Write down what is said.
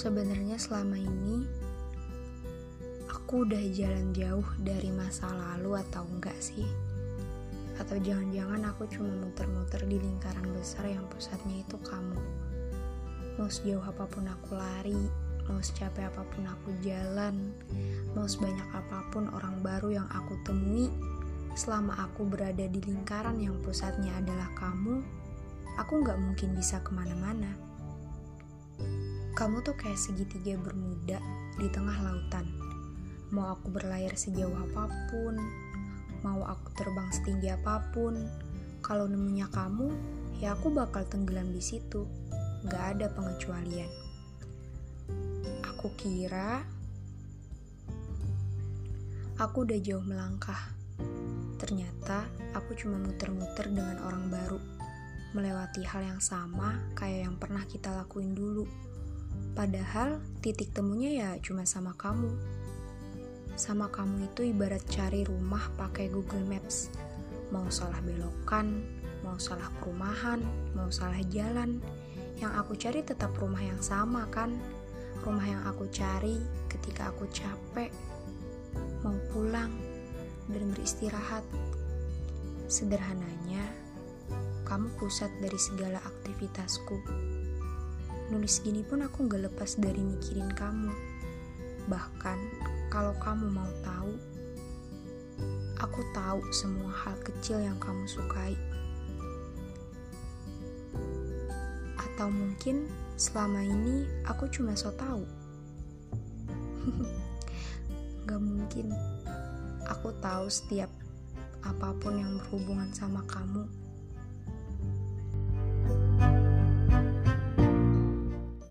Sebenarnya selama ini aku udah jalan jauh dari masa lalu atau enggak sih? Atau jangan-jangan aku cuma muter-muter di lingkaran besar yang pusatnya itu kamu. Mau sejauh apa pun aku lari, mau secapek apa pun aku jalan, mau sebanyak apa pun orang baru yang aku temui, selama aku berada di lingkaran yang pusatnya adalah kamu, aku nggak mungkin bisa ke mana-mana. Kamu tuh kayak segitiga bermuda di tengah lautan. Mau aku berlayar sejauh apa pun, mau aku terbang setinggi apa pun, kalau nemunya kamu, ya aku bakal tenggelam di situ. Gak ada pengecualian. Aku kira aku udah jauh melangkah. Ternyata aku cuma muter-muter dengan orang baru, melewati hal yang sama kayak yang pernah kita lakuin dulu. Padahal titik temunya ya cuma sama kamu. Sama kamu itu ibarat cari rumah pakai Google Maps. Mau salah belokan, mau salah perumahan, mau salah jalan, yang aku cari tetap rumah yang sama kan? Rumah yang aku cari ketika aku capek, mau pulang, dan beristirahat. Sederhananya, kamu pusat dari segala aktivitasku. Nulis gini pun aku gak lepas dari mikirin kamu. Bahkan, kalau kamu mau tahu, aku tahu semua hal kecil yang kamu sukai. Atau mungkin selama ini aku cuma so tahu. Gak mungkin. Aku tahu setiap apa pun yang berhubungan sama kamu